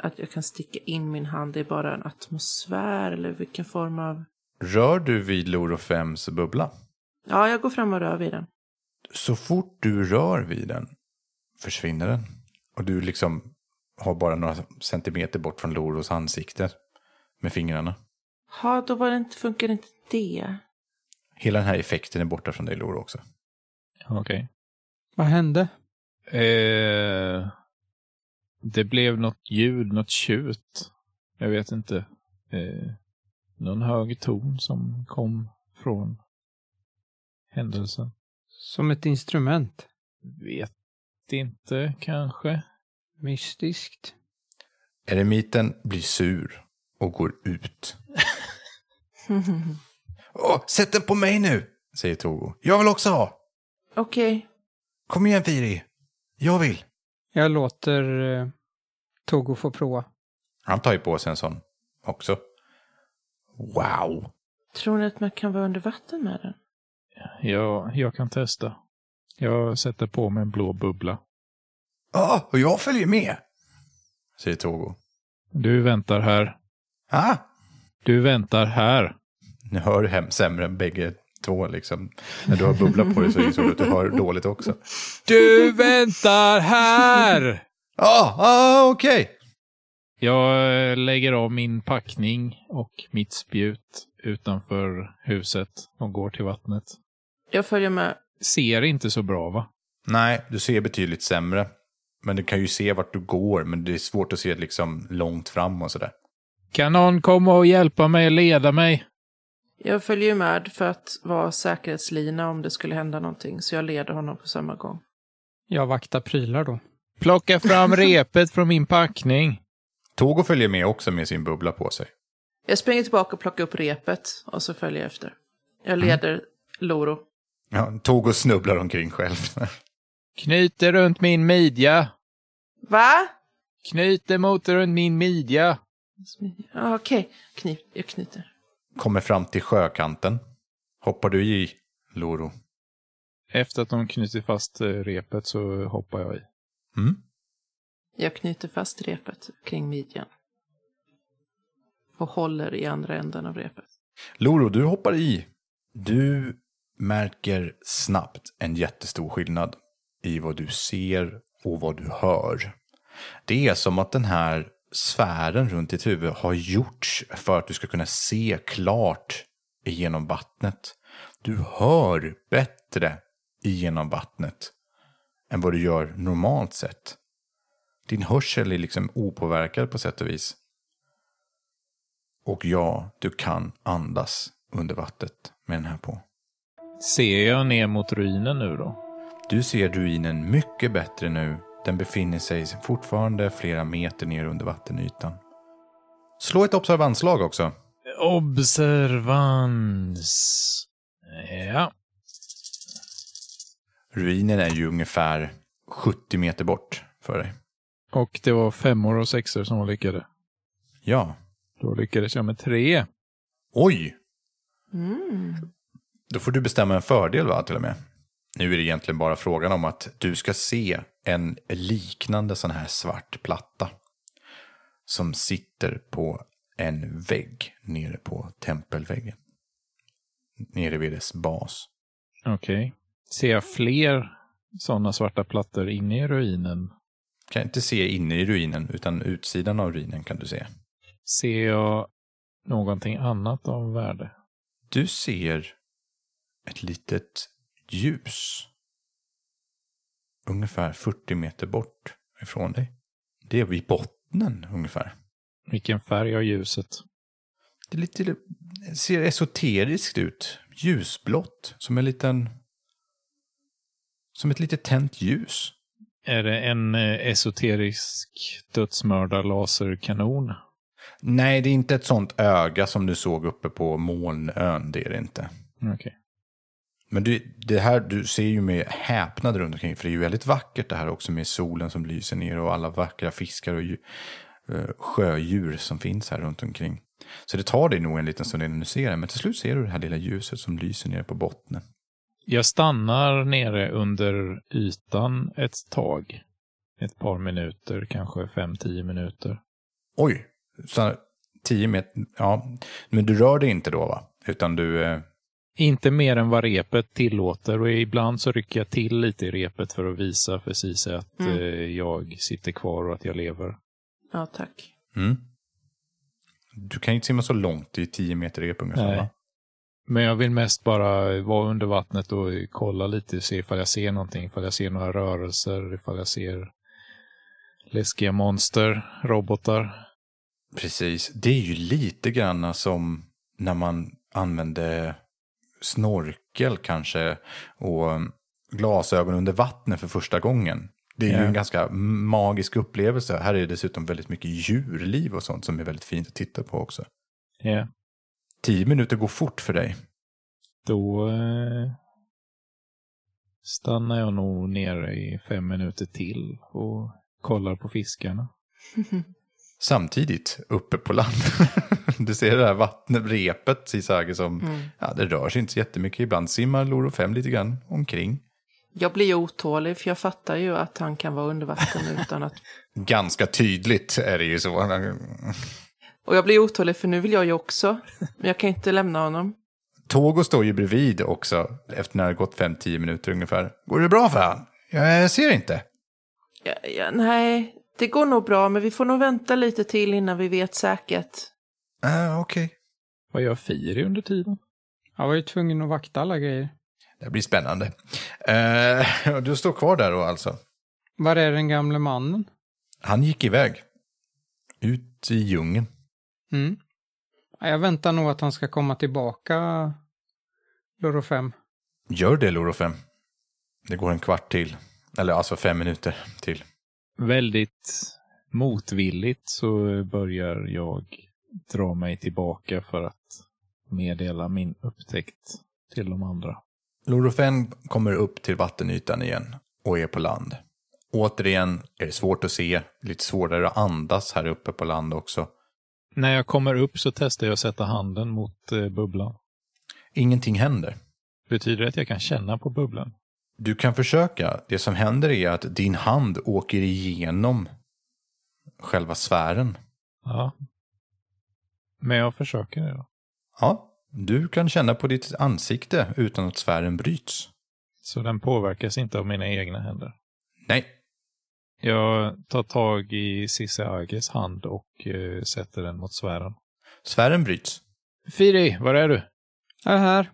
att jag kan sticka in min hand i bara en atmosfär? Eller vilken form av... Rör du vid Loro 5s bubbla? Ja, jag går fram och rör vid den. Så fort du rör vid den försvinner den. Och du liksom har bara några centimeter bort från Loros ansikte med fingrarna. Ja, då var det inte, funkar inte det. Hela den här effekten är borta från dig Loro också. Okej. Vad hände? Eh, det blev något ljud, något tjut. Jag vet inte. Eh, någon hög ton som kom från händelsen. Som ett instrument. Vet inte, kanske. Mystiskt. Eremiten blir sur och går ut. [LAUGHS] Åh, sätt den på mig nu, säger Togo. Jag vill också ha. Okej. Kom igen Firi. Jag vill. Jag låter eh, Togo få prova. Han tar ju på sig en sån också. Wow. Tror ni att man kan vara under vatten med den? Ja, jag kan testa. Jag sätter på mig en blå bubbla. Ja, och jag följer med, säger Togo. Du väntar här. Ah, Du väntar här. nu hör du hem sämre än bägge två liksom. När du har bubbla på dig så är det så att du hör dåligt också. Du väntar här! Ja, [LAUGHS] ah, ah, okej. Jag eh, lägger av min packning och mitt spjut utanför huset och går till vattnet. Jag följer med. Ser inte så bra va? Nej, du ser betydligt sämre. Men du kan ju se vart du går, men det är svårt att se liksom långt fram och sådär. Kan någon komma och hjälpa mig och leda mig? Jag följer med för att vara säkerhetslina om det skulle hända någonting. Så jag leder honom på samma gång. Jag vaktar prylar då. Plocka fram [LAUGHS] repet från min packning. Togo följer med också med sin bubbla på sig. Jag springer tillbaka och plockar upp repet och så följer jag efter. Jag leder Loro. Ja, Togo snubblar omkring själv. [LAUGHS] Knyter runt min midja. Va? Knyter mot runt min midja. Ja, Okej, Knip, jag knyter. Kommer fram till sjökanten. Hoppar du i, Loro? Efter att de knutit fast eh, repet så hoppar jag i. Mm? Jag knyter fast repet kring midjan. Och håller i andra änden av repet. Loro, du hoppar i. Du märker snabbt en jättestor skillnad i vad du ser och vad du hör. Det är som att den här sfären runt ditt huvud har gjorts för att du ska kunna se klart igenom vattnet. Du hör bättre igenom vattnet än vad du gör normalt sett. Din hörsel är liksom opåverkad på sätt och vis. Och ja, du kan andas under vattnet med den här på. Ser jag ner mot ruinen nu då? Du ser ruinen mycket bättre nu. Den befinner sig fortfarande flera meter ner under vattenytan. Slå ett observanslag också. Observans. Ja. Ruinen är ju ungefär 70 meter bort för dig. Och det var femmor och sexor som var lyckade. Ja. Då lyckades jag med tre. Oj! Mm. Då får du bestämma en fördel va, till och med. Nu är det egentligen bara frågan om att du ska se en liknande sån här svart platta. Som sitter på en vägg nere på tempelväggen. Nere vid dess bas. Okej. Ser jag fler sådana svarta plattor inne i ruinen? Kan inte se inne i ruinen, utan utsidan av ruinen kan du se. Ser jag någonting annat av värde? Du ser ett litet ljus. Ungefär 40 meter bort ifrån dig. Det är vid bottnen ungefär. Vilken färg har ljuset? Det är lite, det ser esoteriskt ut. Ljusblått. Som en liten... Som ett litet tänt ljus. Är det en eh, esoterisk dödsmördarlaserkanon? Nej, det är inte ett sånt öga som du såg uppe på molnön. Det är det inte. Okej. Men du, det här, du ser ju med häpnad runt omkring. För det är ju väldigt vackert det här också med solen som lyser ner och alla vackra fiskar och eh, sjödjur som finns här runt omkring. Så det tar dig nog en liten stund innan du ser det. Men till slut ser du det här lilla ljuset som lyser ner på bottnen. Jag stannar nere under ytan ett tag. Ett par minuter, kanske fem, tio minuter. Oj, så 10 meter. Ja, men du rör dig inte då va? Utan du, eh, Inte mer än vad repet tillåter och ibland så rycker jag till lite i repet för att visa för Cise att Mm. eh, jag sitter kvar och att jag lever. Ja, tack. Mm. Du kan ju inte simma så långt, det är 10 meter rep ungefär. Nej. Va? Men jag vill mest bara vara under vattnet och kolla lite, se ifall jag ser någonting, ifall jag ser några rörelser, ifall jag ser läskiga monster, robotar. Precis. Det är ju lite grann som när man använde snorkel kanske och glasögon under vattnet för första gången. Det är ju Ja. en ganska magisk upplevelse. Här är det dessutom väldigt mycket djurliv och sånt som är väldigt fint att titta på också. Ja, Tio minuter går fort för dig. då eh, stannar jag nog nere i fem minuter till och kollar på fiskarna. [LAUGHS] Samtidigt uppe på land. [LAUGHS] du ser det här vattnrepet, Sisage, som Mm. ja, det rör sig inte så jättemycket. Ibland simmar Loro 5 lite grann omkring. Jag blir otålig för jag fattar ju att han kan vara under vatten utan att... [LAUGHS] Ganska tydligt är det ju så. [LAUGHS] Och jag blir otålig för nu vill jag ju också. Men jag kan inte lämna honom. Togo står ju bredvid också, efter när det har gått 5-10 minuter ungefär. Går det bra för han? Jag ser inte. Ja, ja, nej, det går nog bra men vi får nog vänta lite till innan vi vet säkert. Ah, Okej. Vad gör Firi under tiden? Jag var ju tvungen att vakta alla grejer. Det blir spännande. [LAUGHS] Och du står kvar där då alltså. Var är den gamle mannen? Han gick iväg. Ut i djungeln. Mm. Ja, Jag väntar nog att han ska komma tillbaka, Loro 5. Gör det, Loro 5. Det går en kvart till. Eller alltså fem minuter till. Väldigt motvilligt så börjar jag dra mig tillbaka för att meddela min upptäckt till de andra. Loro 5 kommer upp till vattenytan igen och är på land. Återigen är det svårt att se, lite svårare att andas här uppe på land också. När jag kommer upp så testar jag att sätta handen mot eh, bubblan. Ingenting händer. Betyder det att jag kan känna på bubblan? Du kan försöka. Det som händer är att din hand åker igenom själva sfären. Ja. Men jag försöker det då. Ja, du kan känna på ditt ansikte utan att sfären bryts. Så den påverkas inte av mina egna händer. Nej, Jag tar tag i Cissi Ages hand och eh, sätter den mot sfären. sfären bryts. Firi, var är du? Jag är här.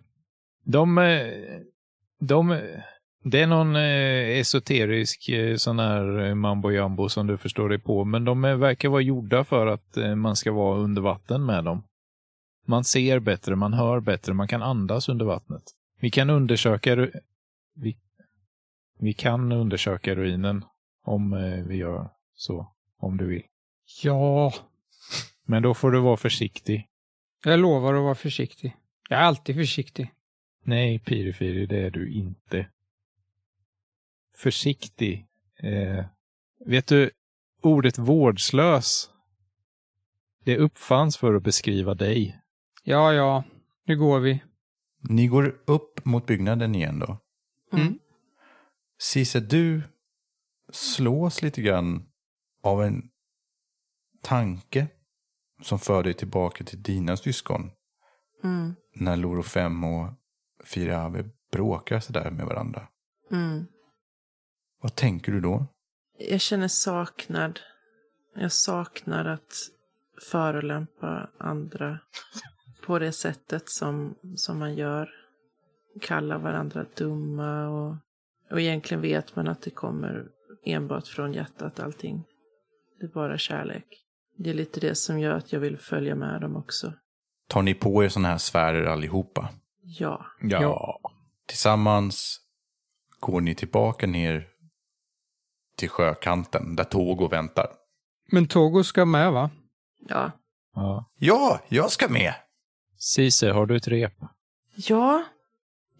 De, eh, de, det är någon eh, esoterisk eh, sån här eh, mambo jambo som du förstår dig på, men de eh, verkar vara gjorda för att eh, man ska vara under vatten med dem. Man ser bättre, man hör bättre, man kan andas under vattnet. Vi kan undersöka, vi, vi kan undersöka ruinen om eh, vi gör så, om du vill. Ja, Men då får du vara försiktig. jag lovar att vara försiktig. Jag är alltid försiktig. Nej, Pirifiri, det är du inte. Försiktig. Eh, vet du, ordet vårdslös, det uppfanns för att beskriva dig. Ja, ja, nu går vi. Ni går upp mot byggnaden igen då. Mm. Cisse, du slås lite grann av en tanke som för dig tillbaka till dina syskon. Mm. När Loro 5 och Firave bråkar sådär med varandra. Mm. Vad tänker du då? Jag känner saknad. Jag saknar att förolämpa andra på det sättet som, som man gör. Kalla varandra dumma och, och egentligen vet man att det kommer enbart från hjärtat allting. Det är bara kärlek. Det är lite det som gör att jag vill följa med dem också. Tar ni på er sådana här sfärer allihopa? Ja. Ja. Tillsammans går ni tillbaka ner till sjökanten där Togo väntar. Men Togo ska med, va? Ja. ja. Ja, jag ska med! Cise, har du ett rep? Ja.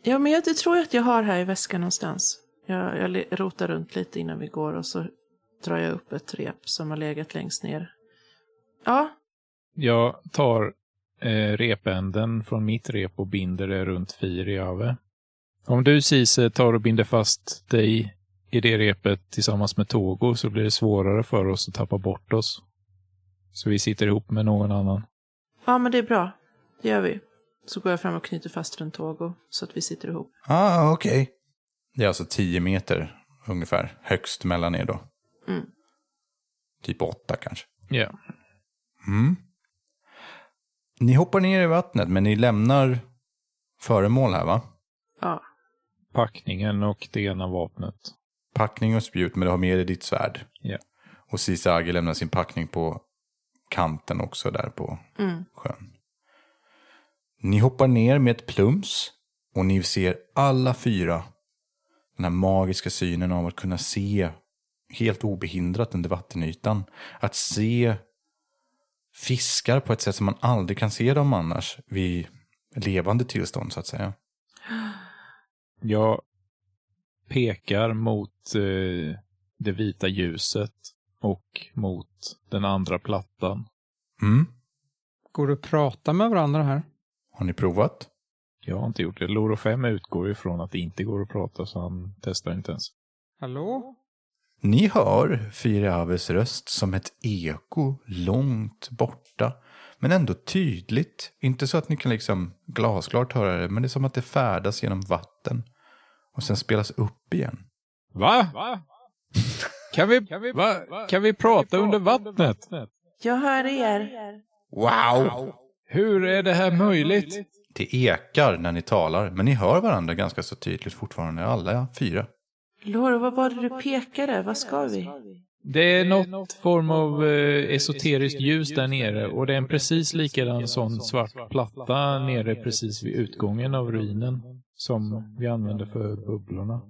Ja, men jag det tror jag att jag har här i väskan någonstans. Jag, jag rotar runt lite innan vi går och så drar jag upp ett rep som har legat längst ner. Ja, Jag tar eh, repänden från mitt rep och binder det runt Firiave. Om du, Cise, tar och binder fast dig i det repet tillsammans med Togo så blir det svårare för oss att tappa bort oss. Så vi sitter ihop med någon annan. ja men det är bra. Det gör vi. Så går jag fram och knyter fast runt Togo så att vi sitter ihop. Ah, okej. Det är alltså 10 meter ungefär högst mellan er då. Mm. Typ åtta kanske. Ja. Mm. Ni hoppar ner i vattnet men ni lämnar föremål här va? Ja. Packningen och det ena vapnet. Packning och spjut men du har med dig ditt svärd. Ja. Och Sisagi lämnar sin packning på kanten också där på Mm. sjön. Ni hoppar ner med ett plums och ni ser alla fyra den här magiska synen av att kunna se helt obehindrat under vattenytan. Att se fiskar på ett sätt som man aldrig kan se dem annars vid levande tillstånd så att säga. Jag pekar mot eh, det vita ljuset och mot den andra plattan. Mm. Går det att prata med varandra här? Har ni provat? Jag har inte gjort det. Loro 5 utgår ifrån att det inte går att prata så han testar inte ens. Hallå? Ni hör Firaves röst som ett eko långt borta. Men ändå tydligt. Inte så att ni kan liksom glasklart höra det, men det är som att det färdas genom vatten. Och sen spelas upp igen. Va? Kan vi, kan vi, kan vi prata under vattnet? Jag hör er. Wow! Hur är det här möjligt? Det ekar när ni talar, men ni hör varandra ganska så tydligt fortfarande, alla fyra. Loro, vad var det du pekade? Vad ska vi? Det är något form av eh, esoteriskt ljus där nere och det är en precis likadan sån svart platta nere precis vid utgången av ruinen som vi använder för bubblorna.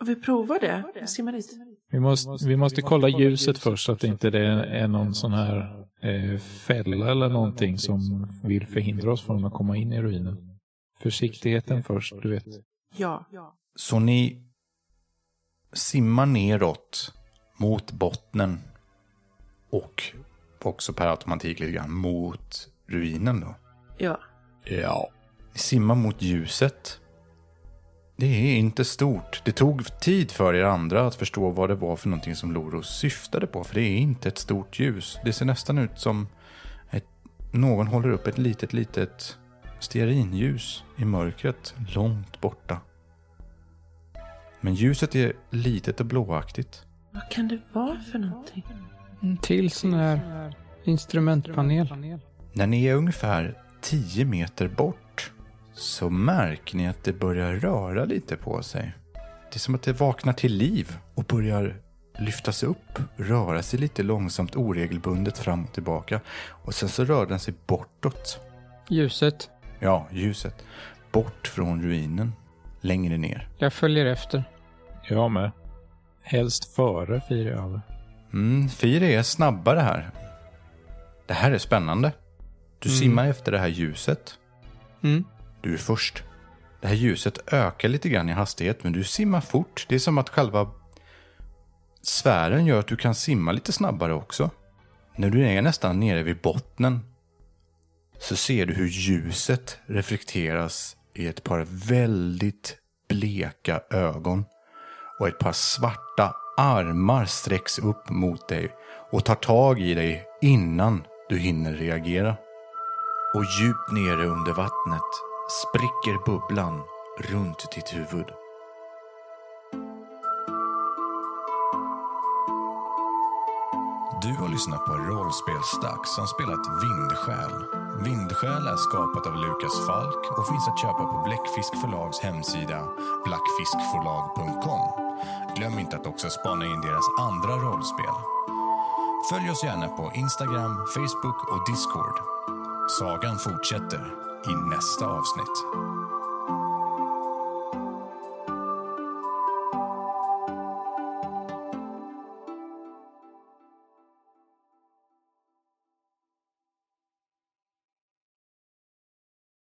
Vi provar det. Jag simmar dit. Vi måste, vi måste kolla ljuset först så att det inte är, är någon sån här eh, fälla eller någonting som vill förhindra oss från att komma in i ruinen. Försiktigheten först, du vet. Ja. Så ni simmar neråt mot bottnen och också per automatik lite grann mot ruinen då. Ja. Ja. Ni simmar mot ljuset. Det är inte stort. Det tog tid för er andra att förstå vad det var för någonting som Loro syftade på. För det är inte ett stort ljus. Det ser nästan ut som ett, någon håller upp ett litet, litet stearinljus i mörkret långt borta. Men ljuset är litet och blåaktigt. Vad kan det vara för någonting? En till sån här instrumentpanel. När ni är ungefär 10 meter bort så märker ni att det börjar röra lite på sig. Det är som att det vaknar till liv och börjar lyftas upp, röra sig lite långsamt oregelbundet fram och tillbaka. Och sen så rör den sig bortåt. Ljuset. Ja, ljuset. Bort från ruinen. Längre ner. Jag följer efter. Jag med. Helst före Firiave. Mm, Fire är snabbare här. Det här är spännande. Du simmar efter det här ljuset. Mm. Du är först. Det här ljuset ökar lite grann i hastighet, men du simmar fort. Det är som att själva sfären gör att du kan simma lite snabbare också. När du är nästan nere vid bottnen så ser du hur ljuset reflekteras i ett par väldigt bleka ögon. Och ett par svarta armar sträcks upp mot dig och tar tag i dig innan du hinner reagera. Och djupt nere under vattnet spricker bubblan runt ditt huvud. Du har lyssnat på Rollspelsdags som spelat Vindsjäl. Vindsjäl är skapat av Lukas Falk och finns att köpa på Bläckfisk förlags hemsida blackfiskförlag.com. Glöm inte att också spana in deras andra rollspel. Följ oss gärna på Instagram, Facebook och Discord. Sagan fortsätter i nästa avsnitt.